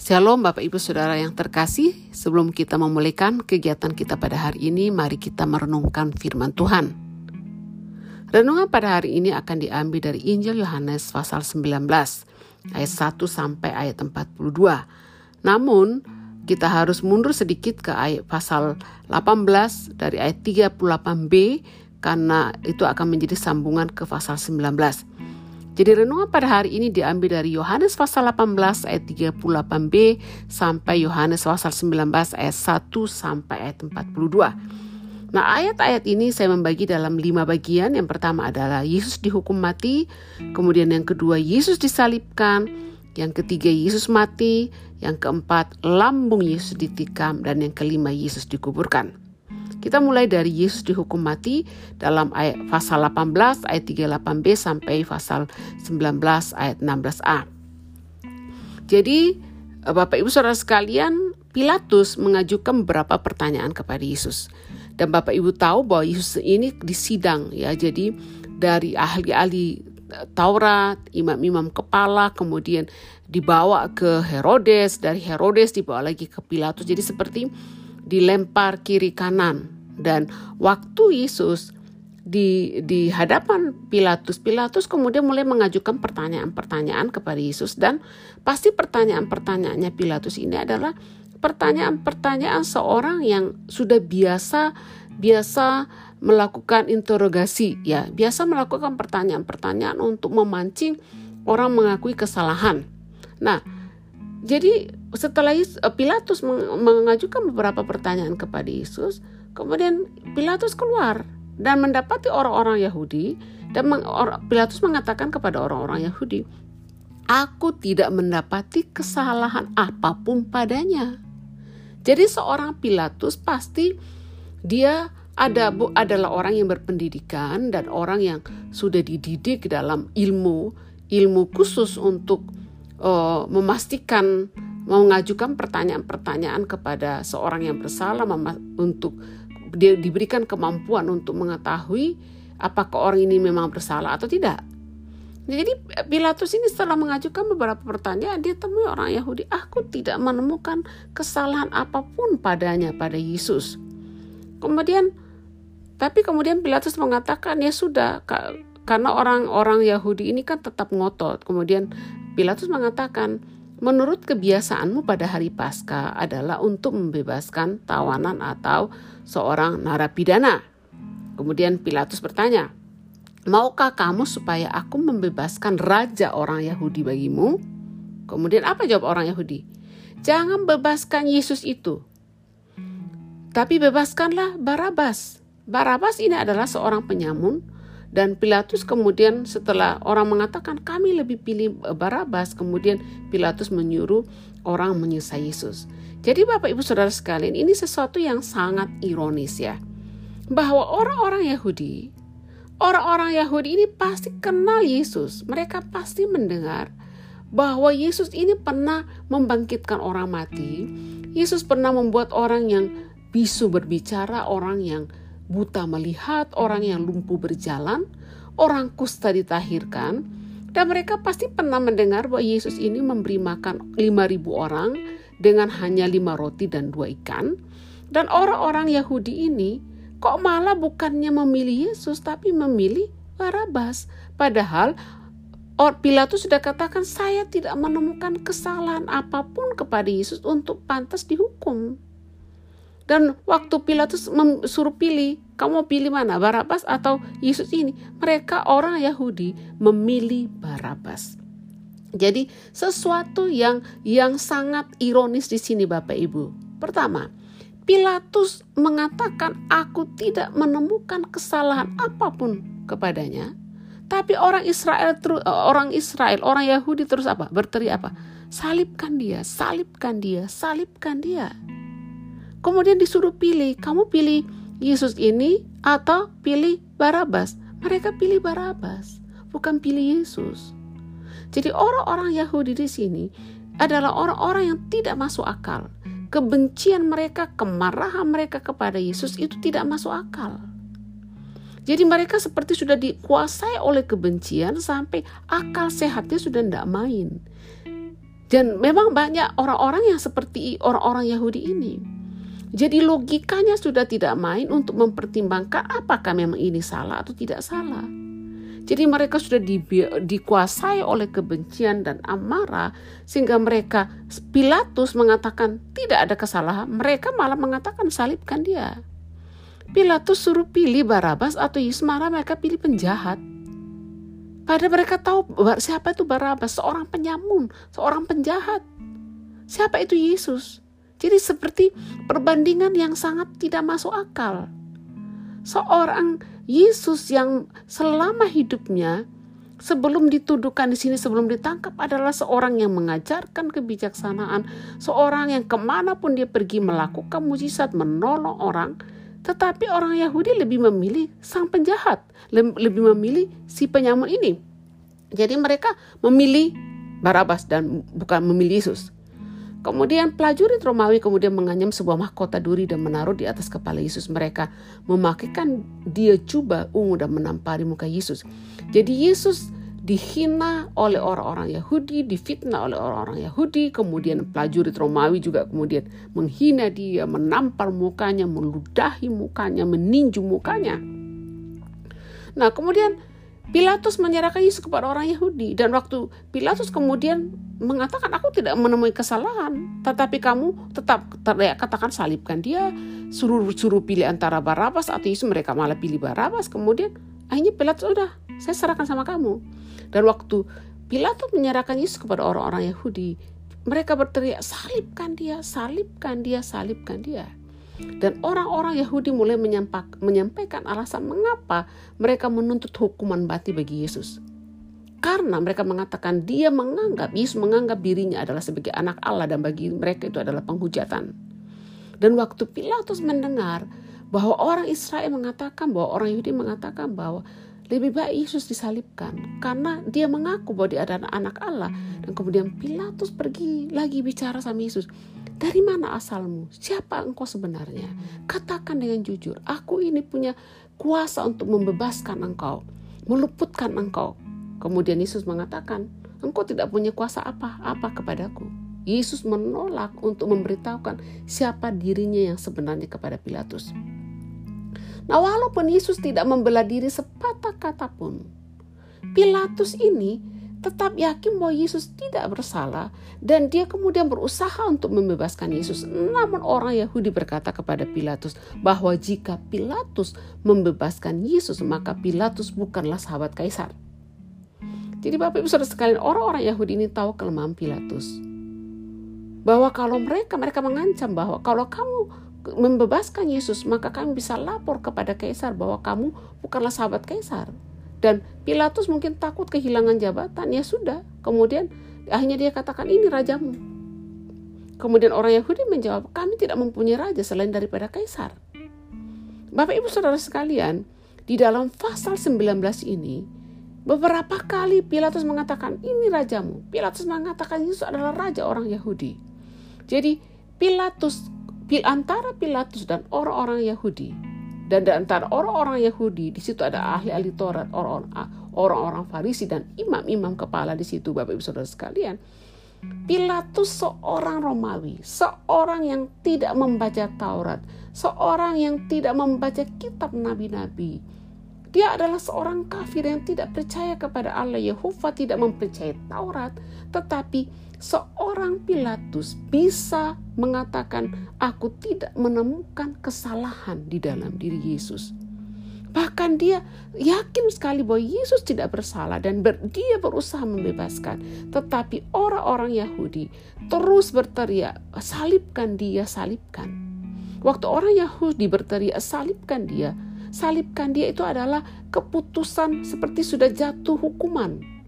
Shalom Bapak Ibu Saudara yang terkasih, sebelum kita memulaikan kegiatan kita pada hari ini, mari kita merenungkan firman Tuhan. Renungan pada hari ini akan diambil dari Injil Yohanes pasal 19 ayat 1 sampai ayat 42. Namun, kita harus mundur sedikit ke ayat pasal 18 dari ayat 38b karena itu akan menjadi sambungan ke pasal 19. Jadi renungan pada hari ini diambil dari Yohanes pasal 18 ayat 38b sampai Yohanes pasal 19 ayat 1 sampai ayat 42. Nah ayat-ayat ini saya membagi dalam lima bagian. Yang pertama adalah Yesus dihukum mati, kemudian yang kedua Yesus disalibkan, yang ketiga Yesus mati, yang keempat lambung Yesus ditikam, dan yang kelima Yesus dikuburkan. Kita mulai dari Yesus dihukum mati dalam ayat pasal 18 ayat 38b sampai pasal 19 ayat 16a. Jadi Bapak Ibu Saudara sekalian, Pilatus mengajukan beberapa pertanyaan kepada Yesus. Dan Bapak Ibu tahu bahwa Yesus ini disidang ya. Jadi dari ahli-ahli Taurat, imam-imam kepala, kemudian dibawa ke Herodes, dari Herodes dibawa lagi ke Pilatus. Jadi seperti dilempar kiri kanan. Dan waktu Yesus di di hadapan Pilatus Pilatus kemudian mulai mengajukan pertanyaan-pertanyaan kepada Yesus. Dan pasti pertanyaan-pertanyaannya Pilatus ini adalah pertanyaan-pertanyaan seorang yang sudah biasa biasa melakukan interogasi ya. Biasa melakukan pertanyaan-pertanyaan untuk memancing orang mengakui kesalahan. Nah, jadi setelah eh, Pilatus mengajukan beberapa pertanyaan kepada Yesus, kemudian Pilatus keluar dan mendapati orang-orang Yahudi dan Pilatus mengatakan kepada orang-orang Yahudi, "Aku tidak mendapati kesalahan apa pun padanya." Jadi seorang Pilatus pasti dia ada adalah orang yang berpendidikan dan orang yang sudah dididik dalam ilmu ilmu khusus untuk uh, memastikan mengajukan pertanyaan-pertanyaan kepada seorang yang bersalah untuk dia diberikan kemampuan untuk mengetahui apakah orang ini memang bersalah atau tidak. Jadi Pilatus ini setelah mengajukan beberapa pertanyaan, dia temui orang Yahudi, aku tidak menemukan kesalahan apa pun padanya pada Yesus. Kemudian, tapi kemudian Pilatus mengatakan ya sudah, karena orang-orang Yahudi ini kan tetap ngotot. Kemudian Pilatus mengatakan, menurut kebiasaanmu pada hari Paskah adalah untuk membebaskan tawanan atau seorang narapidana. Kemudian Pilatus bertanya, Maukah kamu supaya aku membebaskan raja orang Yahudi bagimu? Kemudian apa jawab orang Yahudi? Jangan bebaskan Yesus itu. Tapi bebaskanlah Barabas. Barabas ini adalah seorang penyamun dan Pilatus kemudian setelah orang mengatakan kami lebih pilih Barabas, kemudian Pilatus menyuruh orang menyiksa Yesus. Jadi Bapak Ibu Saudara sekalian, ini sesuatu yang sangat ironis ya. Bahwa orang-orang Yahudi, orang-orang Yahudi ini pasti kenal Yesus. Mereka pasti mendengar bahwa Yesus ini pernah membangkitkan orang mati. Yesus pernah membuat orang yang bisu berbicara, orang yang buta melihat, orang yang lumpuh berjalan, orang kusta ditahirkan, dan mereka pasti pernah mendengar bahwa Yesus ini memberi makan 5.000 orang dengan hanya lima roti dan dua ikan. Dan orang-orang Yahudi ini kok malah bukannya memilih Yesus tapi memilih Barabas. Padahal Pilatus sudah katakan saya tidak menemukan kesalahan apa pun kepada Yesus untuk pantas dihukum. Dan waktu Pilatus suruh pilih, kamu mau pilih mana, Barabas atau Yesus ini? Mereka orang Yahudi memilih Barabas. Jadi sesuatu yang yang sangat ironis di sini Bapak Ibu. Pertama, Pilatus mengatakan aku tidak menemukan kesalahan apa pun kepadanya. Tapi orang Israel terus orang Israel, orang Yahudi terus apa? Berteriak apa? Salibkan dia, salibkan dia, salibkan dia. Kemudian disuruh pilih, kamu pilih Yesus ini atau pilih Barabas. Mereka pilih Barabas, bukan pilih Yesus. Jadi orang-orang Yahudi di sini adalah orang-orang yang tidak masuk akal. Kebencian mereka, kemarahan mereka kepada Yesus itu tidak masuk akal. Jadi mereka seperti sudah dikuasai oleh kebencian sampai akal sehatnya sudah tidak main. Dan memang banyak orang-orang yang seperti orang-orang Yahudi ini. Jadi logikanya sudah tidak main untuk mempertimbangkan apakah memang ini salah atau tidak salah. Jadi mereka sudah di, dikuasai oleh kebencian dan amarah sehingga mereka Pilatus mengatakan tidak ada kesalahan, mereka malah mengatakan salibkan dia. Pilatus suruh pilih Barabas atau Yesus marah mereka pilih penjahat. Padahal mereka tahu siapa itu Barabas, seorang penyamun, seorang penjahat. Siapa itu Yesus? Jadi seperti perbandingan yang sangat tidak masuk akal. Seorang Yesus yang selama hidupnya sebelum dituduhkan di sini sebelum ditangkap adalah seorang yang mengajarkan kebijaksanaan, seorang yang ke mana pun dia pergi melakukan mujizat menolong orang, tetapi orang Yahudi lebih memilih sang penjahat, lebih memilih si penyamun ini. Jadi mereka memilih Barabas dan bukan memilih Yesus. Kemudian prajurit Romawi kemudian menganyam sebuah mahkota duri dan menaruh di atas kepala Yesus. Mereka memakaikan dia jubah ungu dan menampari muka Yesus. Jadi Yesus dihina oleh orang-orang Yahudi, difitnah oleh orang-orang Yahudi, kemudian prajurit Romawi juga kemudian menghina dia, menampar mukanya, meludahi mukanya, meninju mukanya. Nah, kemudian Pilatus menyerahkan Yesus kepada orang Yahudi dan waktu Pilatus kemudian mengatakan aku tidak menemui kesalahan, tetapi kamu tetap terlihat katakan salibkan dia, suruh suruh pilih antara Barabas atau Yesus mereka malah pilih Barabas. Kemudian akhirnya Pilatus udah saya serahkan sama kamu. Dan waktu Pilatus menyerahkan Yesus kepada orang-orang Yahudi, mereka berteriak, salibkan dia, salibkan dia, salibkan dia. Dan orang-orang Yahudi mulai menyampaikan alasan mengapa mereka menuntut hukuman mati bagi Yesus. Karena mereka mengatakan dia menganggap, Yesus menganggap dirinya adalah sebagai anak Allah dan bagi mereka itu adalah penghujatan. Dan waktu Pilatus mendengar bahwa orang Israel mengatakan, bahwa orang Yahudi mengatakan bahwa lebih baik Yesus disalibkan karena dia mengaku bahwa dia adalah anak Allah. Dan kemudian Pilatus pergi lagi bicara sama Yesus. Dari mana asalmu? Siapa engkau sebenarnya? Katakan dengan jujur, aku ini punya kuasa untuk membebaskan engkau, meluputkan engkau. Kemudian Yesus mengatakan, engkau tidak punya kuasa apa-apa kepadaku. Yesus menolak untuk memberitahukan siapa dirinya yang sebenarnya kepada Pilatus. Nah, walaupun Yesus tidak membela diri sepatah kata pun, Pilatus ini tetap yakin bahwa Yesus tidak bersalah dan dia kemudian berusaha untuk membebaskan Yesus. Namun orang Yahudi berkata kepada Pilatus bahwa jika Pilatus membebaskan Yesus maka Pilatus bukanlah sahabat kaisar. Jadi Bapak Ibu Saudara sekalian orang-orang Yahudi ini tahu kelemahan Pilatus. Bahwa kalau mereka mereka mengancam bahwa kalau kamu membebaskan Yesus, maka kami bisa lapor kepada Kaisar bahwa kamu bukanlah sahabat Kaisar. Dan Pilatus mungkin takut kehilangan jabatan, ya sudah. Kemudian akhirnya dia katakan ini rajamu. Kemudian orang Yahudi menjawab, kami tidak mempunyai raja selain daripada Kaisar. Bapak Ibu Saudara sekalian, di dalam pasal 19 ini, beberapa kali Pilatus mengatakan, ini rajamu. Pilatus mengatakan Yesus adalah raja orang Yahudi. Jadi Pilatus antara Pilatus dan orang-orang Yahudi dan di antara orang-orang Yahudi di situ ada ahli-ahli Taurat, orang-orang Farisi dan imam-imam kepala di situ Bapak Ibu Saudara sekalian. Pilatus seorang Romawi, seorang yang tidak membaca Taurat, seorang yang tidak membaca kitab nabi-nabi. Dia adalah seorang kafir yang tidak percaya kepada Allah Yehova, tidak mempercayai Taurat, tetapi seorang Pilatus bisa mengatakan, "Aku tidak menemukan kesalahan di dalam diri Yesus." Bahkan dia yakin sekali bahwa Yesus tidak bersalah dan ber, dia berusaha membebaskan. Tetapi orang-orang Yahudi terus berteriak, salibkan dia, salibkan. Waktu orang Yahudi berteriak, salibkan dia, salibkan dia itu adalah keputusan seperti sudah jatuh hukuman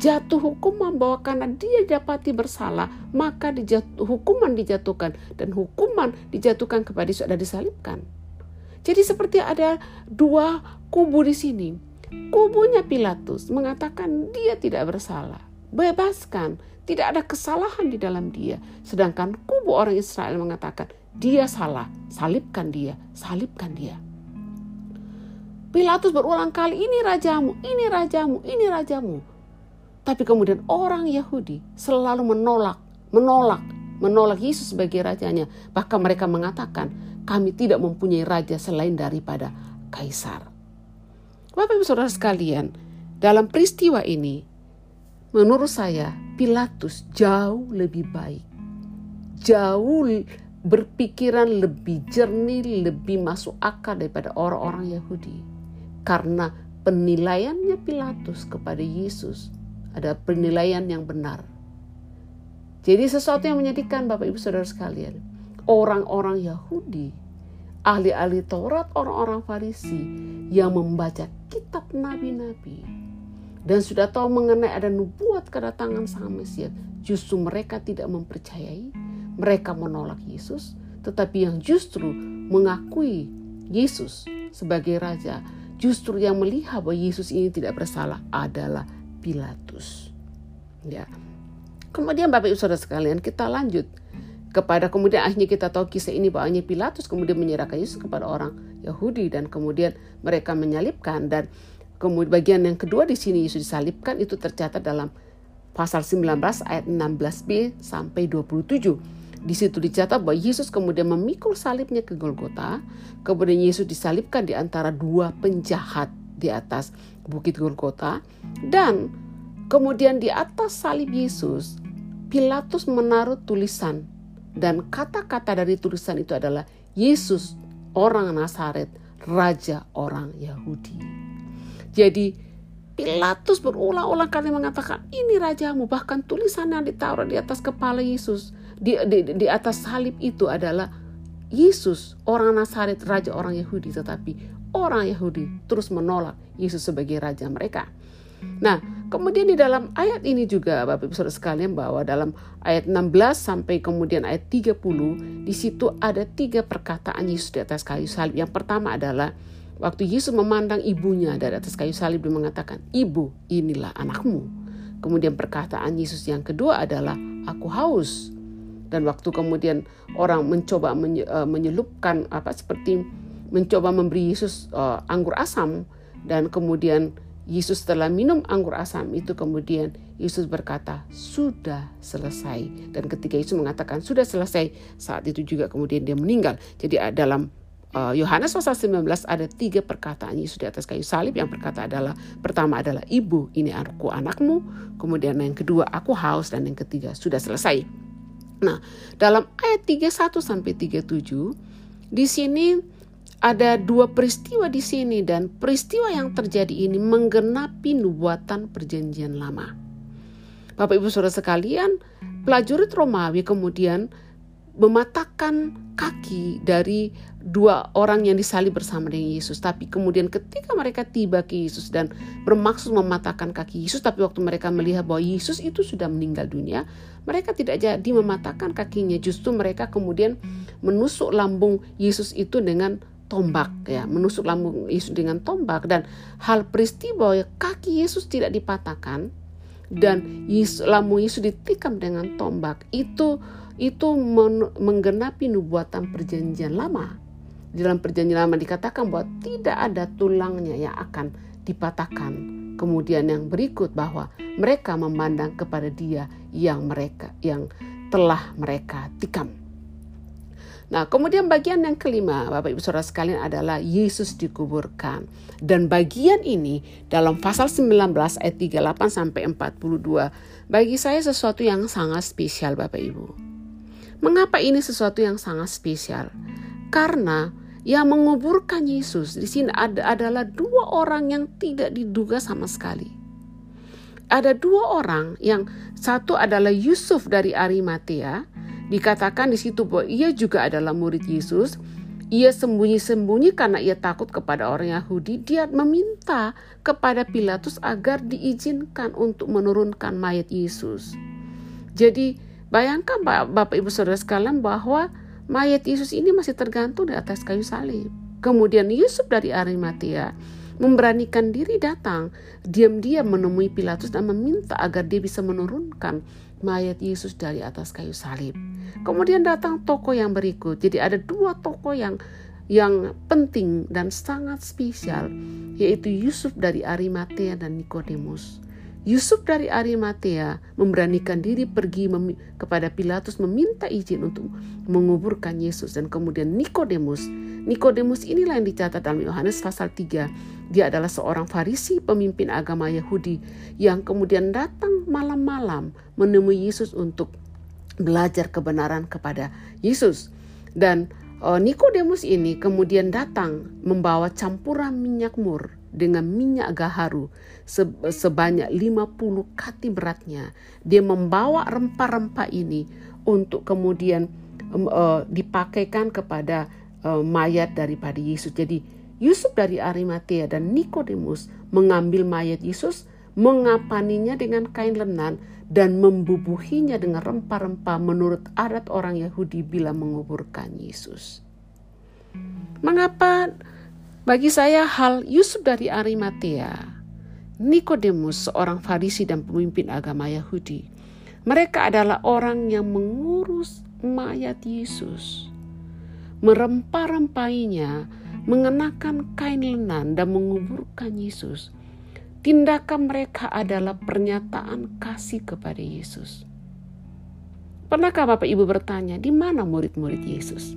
jatuh hukuman bahwa karena dia dapati bersalah maka dijatuh, hukuman dijatuhkan dan hukuman dijatuhkan kepada Yesus ada disalibkan. Jadi seperti ada dua kubu di sini. Kubunya Pilatus mengatakan dia tidak bersalah, bebaskan, tidak ada kesalahan di dalam dia. Sedangkan kubu orang Israel mengatakan dia salah, salibkan dia, salibkan dia. Pilatus berulang kali, ini rajamu, ini rajamu, ini rajamu. Tapi kemudian orang Yahudi selalu menolak, menolak, menolak Yesus sebagai rajanya. Bahkan mereka mengatakan, kami tidak mempunyai raja selain daripada kaisar. Bapak Ibu Saudara sekalian, dalam peristiwa ini, menurut saya Pilatus jauh lebih baik. Jauh berpikiran lebih jernih, lebih masuk akal daripada orang-orang Yahudi. Karena penilaiannya Pilatus kepada Yesus ada penilaian yang benar. Jadi sesuatu yang menyedihkan Bapak Ibu Saudara sekalian. Orang-orang Yahudi, ahli-ahli Taurat, orang-orang Farisi yang membaca kitab nabi-nabi dan sudah tahu mengenai ada nubuat kedatangan Sang Mesias, justru mereka tidak mempercayai, mereka menolak Yesus, tetapi yang justru mengakui Yesus sebagai raja, justru yang melihat bahwa Yesus ini tidak bersalah adalah Pilatus. Ya. Kemudian Bapak Ibu Saudara sekalian, kita lanjut kepada kemudian akhirnya kita tahu kisah ini bahwa Pilatus kemudian menyerahkan Yesus kepada orang Yahudi dan kemudian mereka menyalibkan dan kemudian bagian yang kedua di sini Yesus disalibkan itu tercatat dalam pasal 19 ayat 16b sampai 27. Di situ dicatat bahwa Yesus kemudian memikul salibnya ke Golgota, kemudian Yesus disalibkan di antara dua penjahat di atas bukit Golgota dan kemudian di atas salib Yesus Pilatus menaruh tulisan. Dan kata-kata dari tulisan itu adalah Yesus orang Nazaret raja orang Yahudi. Jadi Pilatus berulang-ulang kali mengatakan ini rajamu. Bahkan tulisan yang ditaruh di atas kepala Yesus di, di, di atas salib itu adalah Yesus orang Nazaret raja orang Yahudi. Tetapi orang Yahudi terus menolak Yesus sebagai raja mereka. Nah, kemudian di dalam ayat ini juga Bapak Ibu Saudara sekalian bahwa dalam ayat 16 sampai kemudian ayat 30 di situ ada tiga perkataan Yesus di atas kayu salib. Yang pertama adalah waktu Yesus memandang ibunya dari atas kayu salib dia mengatakan, "Ibu, inilah anakmu." Kemudian perkataan Yesus yang kedua adalah, "Aku haus." Dan waktu kemudian orang mencoba eh, menyelupkan apa seperti mencoba memberi Yesus uh, anggur asam dan kemudian Yesus telah minum anggur asam itu kemudian Yesus berkata sudah selesai. Dan ketika Yesus mengatakan sudah selesai saat itu juga kemudian dia meninggal. Jadi dalam uh, Yohanes pasal 19 ada tiga perkataan Yesus di atas kayu salib. Yang berkata adalah pertama adalah ibu ini aku anakmu. Kemudian yang kedua aku haus. Dan yang ketiga sudah selesai. Nah dalam ayat 31 sampai 37 di sini ada dua peristiwa di sini dan peristiwa yang terjadi ini menggenapi nubuatan perjanjian lama. Bapak Ibu Saudara sekalian, prajurit Romawi kemudian mematahkan kaki dari dua orang yang disalib bersama dengan Yesus. Tapi kemudian ketika mereka tiba ke Yesus dan bermaksud mematahkan kaki Yesus, tapi waktu mereka melihat bahwa Yesus itu sudah meninggal dunia, mereka tidak jadi mematahkan kakinya. Justru mereka kemudian menusuk lambung Yesus itu dengan tombak ya menusuk lambung Yesus dengan tombak. Dan hal peristiwa ya, kaki Yesus tidak dipatahkan. Dan Yesus, lambung Yesus ditikam dengan tombak. Itu itu men, menggenapi nubuatan perjanjian lama. Di dalam perjanjian lama dikatakan bahwa tidak ada tulangnya yang akan dipatahkan. Kemudian yang berikut bahwa mereka memandang kepada dia yang mereka yang telah mereka tikam Nah, kemudian bagian yang kelima, Bapak Ibu Saudara sekalian adalah Yesus dikuburkan. Dan bagian ini dalam pasal 19 ayat 38 sampai 42 bagi saya sesuatu yang sangat spesial Bapak Ibu. Mengapa ini sesuatu yang sangat spesial? Karena yang menguburkan Yesus di sini ada adalah dua orang yang tidak diduga sama sekali. Ada dua orang yang satu adalah Yusuf dari Arimatea Dikatakan di situ bahwa ia juga adalah murid Yesus. Ia sembunyi-sembunyi karena ia takut kepada orang Yahudi. Dia meminta kepada Pilatus agar diizinkan untuk menurunkan mayat Yesus. Jadi bayangkan Bapak Ibu Saudara sekalian bahwa mayat Yesus ini masih tergantung di atas kayu salib. Kemudian Yusuf dari Arimatea memberanikan diri datang diam-diam menemui Pilatus dan meminta agar dia bisa menurunkan mayat Yesus dari atas kayu salib. Kemudian datang toko yang berikut. Jadi ada dua toko yang yang penting dan sangat spesial yaitu Yusuf dari Arimatea dan Nikodemus. Yusuf dari Arimatea memberanikan diri pergi kepada Pilatus meminta izin untuk menguburkan Yesus dan kemudian Nikodemus. Nikodemus inilah yang dicatat dalam Yohanes pasal 3. Dia adalah seorang Farisi pemimpin agama Yahudi yang kemudian datang malam-malam menemui Yesus untuk belajar kebenaran kepada Yesus. Dan uh, Nikodemus ini kemudian datang membawa campuran minyak mur dengan minyak gaharu sebanyak 50 kati beratnya. Dia membawa rempah-rempah ini untuk kemudian uh, dipakaikan kepada uh, mayat daripada Yesus. Jadi Yusuf dari Arimatea dan Nikodemus mengambil mayat Yesus, mengapaninya dengan kain lenan dan membubuhinya dengan rempah-rempah menurut adat orang Yahudi bila menguburkan Yesus. Mengapa bagi saya hal Yusuf dari Arimatea, Nikodemus seorang Farisi dan pemimpin agama Yahudi. Mereka adalah orang yang mengurus mayat Yesus. Merempah-rempahinya, mengenakan kain lenan dan menguburkan Yesus. Tindakan mereka adalah pernyataan kasih kepada Yesus. Pernahkah Bapak Ibu bertanya, di mana murid-murid Yesus?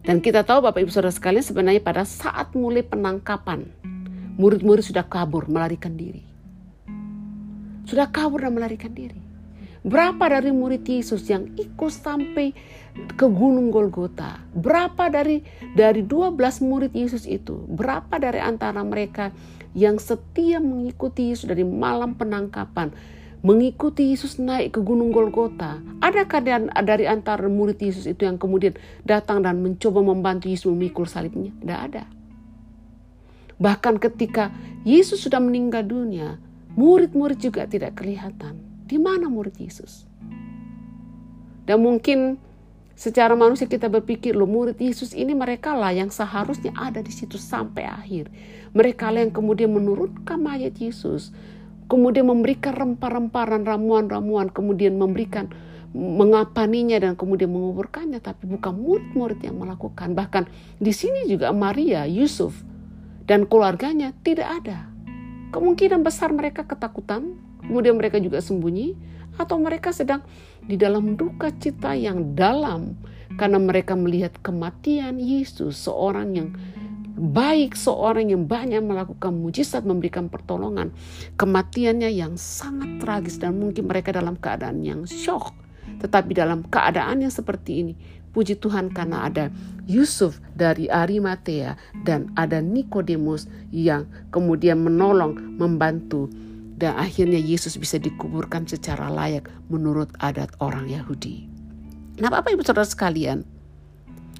Dan kita tahu Bapak Ibu Saudara sekalian sebenarnya pada saat mulai penangkapan, murid-murid sudah kabur melarikan diri. Sudah kabur dan melarikan diri. Berapa dari murid Yesus yang ikut sampai ke Gunung Golgota? Berapa dari dari 12 murid Yesus itu? Berapa dari antara mereka yang setia mengikuti Yesus dari malam penangkapan? mengikuti Yesus naik ke Gunung Golgota? Adakah dari antara murid Yesus itu yang kemudian datang dan mencoba membantu Yesus memikul salibnya? Tidak ada. Bahkan ketika Yesus sudah meninggal dunia, murid-murid juga tidak kelihatan. Di mana murid Yesus? Dan mungkin secara manusia kita berpikir loh murid Yesus ini mereka lah yang seharusnya ada di situ sampai akhir. Mereka lah yang kemudian menurunkan mayat Yesus kemudian memberikan rempah-rempah dan ramuan-ramuan, kemudian memberikan mengapaninya dan kemudian menguburkannya, tapi bukan murid-murid yang melakukan. Bahkan di sini juga Maria, Yusuf, dan keluarganya tidak ada. Kemungkinan besar mereka ketakutan, kemudian mereka juga sembunyi, atau mereka sedang di dalam duka cita yang dalam karena mereka melihat kematian Yesus, seorang yang baik seorang yang banyak melakukan mujizat memberikan pertolongan. Kematiannya yang sangat tragis dan mungkin mereka dalam keadaan yang shock tetapi dalam keadaan yang seperti ini puji Tuhan karena ada Yusuf dari Arimatea dan ada Nikodemus yang kemudian menolong membantu dan akhirnya Yesus bisa dikuburkan secara layak menurut adat orang Yahudi. Nah, Bapak Ibu Saudara sekalian,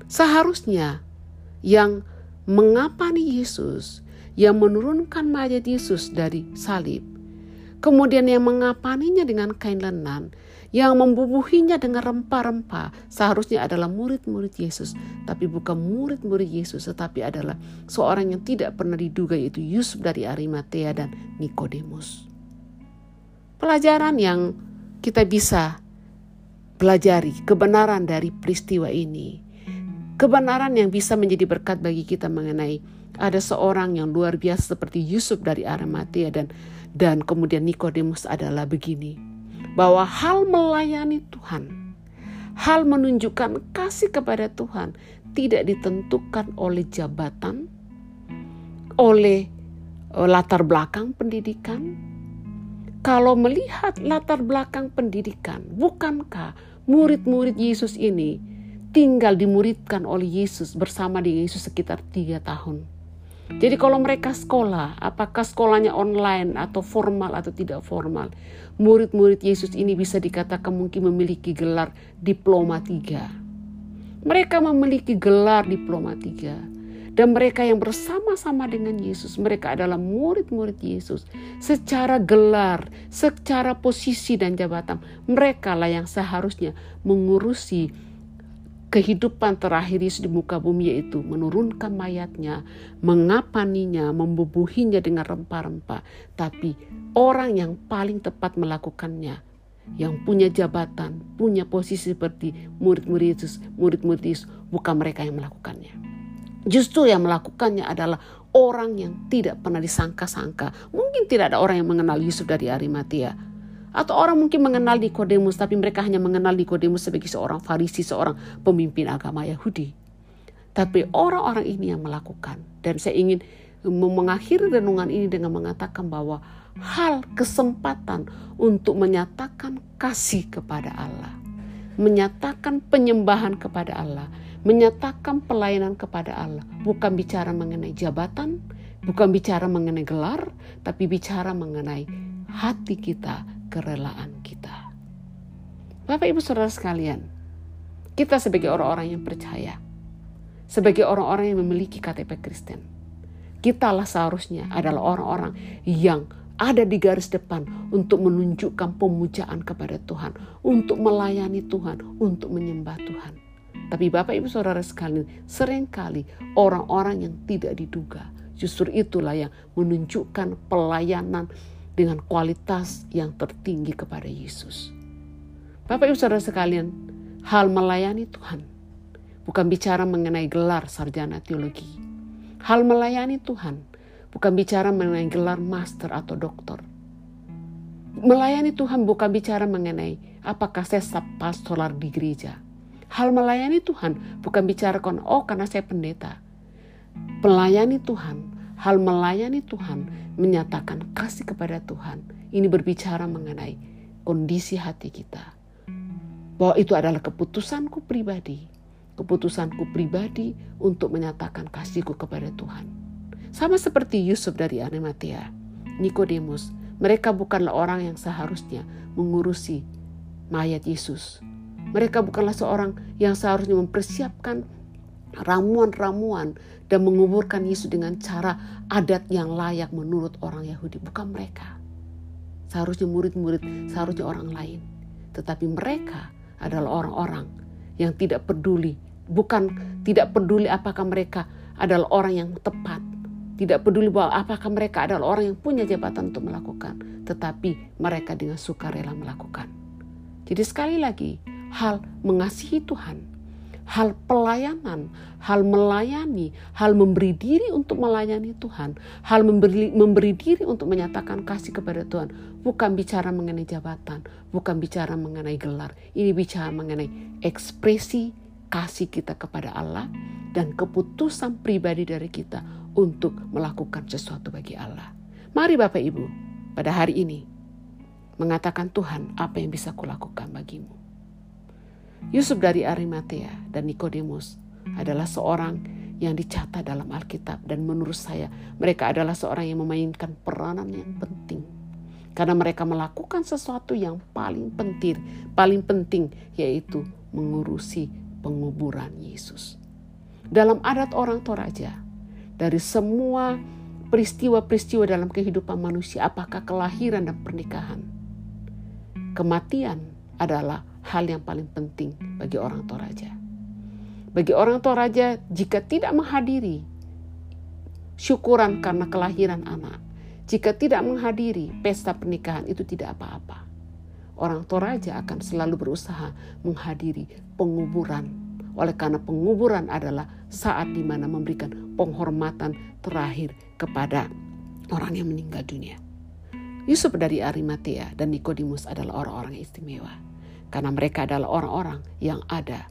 seharusnya yang mengapa nih Yesus yang menurunkan mayat Yesus dari salib, kemudian yang mengapaninya dengan kain lenan, yang membubuhinya dengan rempah-rempah, seharusnya adalah murid-murid Yesus, tapi bukan murid-murid Yesus, tetapi adalah seorang yang tidak pernah diduga yaitu Yusuf dari Arimatea dan Nikodemus. Pelajaran yang kita bisa pelajari kebenaran dari peristiwa ini Kebenaran yang bisa menjadi berkat bagi kita mengenai ada seorang yang luar biasa seperti Yusuf dari Arimatea dan dan kemudian Nikodemus adalah begini. Bahwa hal melayani Tuhan, hal menunjukkan kasih kepada Tuhan tidak ditentukan oleh jabatan, oleh eh, latar belakang pendidikan. Kalau melihat latar belakang pendidikan, bukankah murid-murid Yesus ini tinggal dimuridkan oleh Yesus bersama di Yesus sekitar tiga tahun. Jadi kalau mereka sekolah, apakah sekolahnya online atau formal atau tidak formal, murid-murid Yesus ini bisa dikatakan mungkin memiliki gelar diploma tiga. Mereka memiliki gelar diploma tiga. Dan mereka yang bersama-sama dengan Yesus, mereka adalah murid-murid Yesus. Secara gelar, secara posisi dan jabatan, mereka lah yang seharusnya mengurusi kehidupan terakhir Yesus di muka bumi yaitu menurunkan mayatnya, mengapaninya, membubuhinya dengan rempah-rempah. Tapi orang yang paling tepat melakukannya, yang punya jabatan, punya posisi seperti murid-murid Yesus, murid-murid Yesus, bukan mereka yang melakukannya. Justru yang melakukannya adalah orang yang tidak pernah disangka-sangka. Mungkin tidak ada orang yang mengenal Yusuf dari Arimatia. Atau orang mungkin mengenal Nikodemus, tapi mereka hanya mengenal Nikodemus sebagai seorang Farisi, seorang pemimpin agama Yahudi. Tapi orang-orang ini yang melakukan. Dan saya ingin mengakhiri renungan ini dengan mengatakan bahwa hal kesempatan untuk menyatakan kasih kepada Allah, menyatakan penyembahan kepada Allah, menyatakan pelayanan kepada Allah bukan bicara mengenai jabatan, bukan bicara mengenai gelar, tapi bicara mengenai hati kita, kerelaan kita. Bapak Ibu Saudara sekalian, kita sebagai orang-orang yang percaya, sebagai orang-orang yang memiliki KTP Kristen, kita lah seharusnya adalah orang-orang yang ada di garis depan untuk menunjukkan pemujaan kepada Tuhan, untuk melayani Tuhan, untuk menyembah Tuhan. Tapi Bapak Ibu Saudara sekalian, sering kali orang-orang yang tidak diduga justru itulah yang menunjukkan pelayanan dengan kualitas yang tertinggi kepada Yesus. Bapak Ibu Saudara sekalian, hal melayani Tuhan bukan bicara mengenai gelar sarjana teologi. Hal melayani Tuhan bukan bicara mengenai gelar master atau doktor. Melayani Tuhan bukan bicara mengenai apakah saya pastoral di gereja Hal melayani Tuhan bukan bicara kon oh karena saya pendeta. Melayani Tuhan, hal melayani Tuhan menyatakan kasih kepada Tuhan. Ini berbicara mengenai kondisi hati kita. Bahwa itu adalah keputusanku pribadi. Keputusanku pribadi untuk menyatakan kasihku kepada Tuhan. Sama seperti Yusuf dari Arimatea, Nikodemus, mereka bukanlah orang yang seharusnya mengurusi mayat Yesus, mereka bukanlah seorang yang seharusnya mempersiapkan ramuan-ramuan dan menguburkan Yesus dengan cara adat yang layak menurut orang Yahudi. Bukan mereka. Seharusnya murid-murid, seharusnya orang lain. Tetapi mereka adalah orang-orang yang tidak peduli. Bukan tidak peduli apakah mereka adalah orang yang tepat. Tidak peduli bahwa apakah mereka adalah orang yang punya jabatan untuk melakukan. Tetapi mereka dengan sukarela melakukan. Jadi sekali lagi, hal mengasihi Tuhan, hal pelayanan, hal melayani, hal memberi diri untuk melayani Tuhan, hal memberi, memberi diri untuk menyatakan kasih kepada Tuhan, bukan bicara mengenai jabatan, bukan bicara mengenai gelar, ini bicara mengenai ekspresi kasih kita kepada Allah dan keputusan pribadi dari kita untuk melakukan sesuatu bagi Allah. Mari Bapak Ibu, pada hari ini mengatakan Tuhan apa yang bisa kulakukan bagimu. Yusuf dari Arimatea dan Nikodemus adalah seorang yang dicatat dalam Alkitab dan menurut saya mereka adalah seorang yang memainkan peranan yang penting karena mereka melakukan sesuatu yang paling penting, paling penting yaitu mengurusi penguburan Yesus. Dalam adat orang Toraja, dari semua peristiwa-peristiwa dalam kehidupan manusia, apakah kelahiran dan pernikahan, kematian adalah hal yang paling penting bagi orang Toraja. Bagi orang Toraja, jika tidak menghadiri syukuran karena kelahiran anak, jika tidak menghadiri pesta pernikahan itu tidak apa-apa. Orang Toraja akan selalu berusaha menghadiri penguburan. Oleh karena penguburan adalah saat di mana memberikan penghormatan terakhir kepada orang yang meninggal dunia. Yusuf dari Arimatea dan Nikodemus adalah orang-orang istimewa karena mereka adalah orang-orang yang ada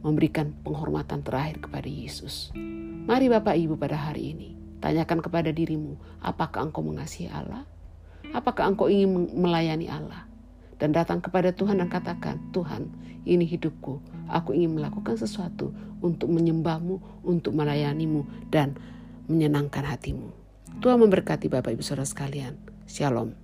memberikan penghormatan terakhir kepada Yesus. Mari Bapak Ibu pada hari ini, tanyakan kepada dirimu, apakah engkau mengasihi Allah? Apakah engkau ingin melayani Allah? Dan datang kepada Tuhan dan katakan, Tuhan, ini hidupku. Aku ingin melakukan sesuatu untuk menyembahmu, untuk melayanimu, dan menyenangkan hatimu. Tuhan memberkati Bapak Ibu Saudara sekalian. Shalom.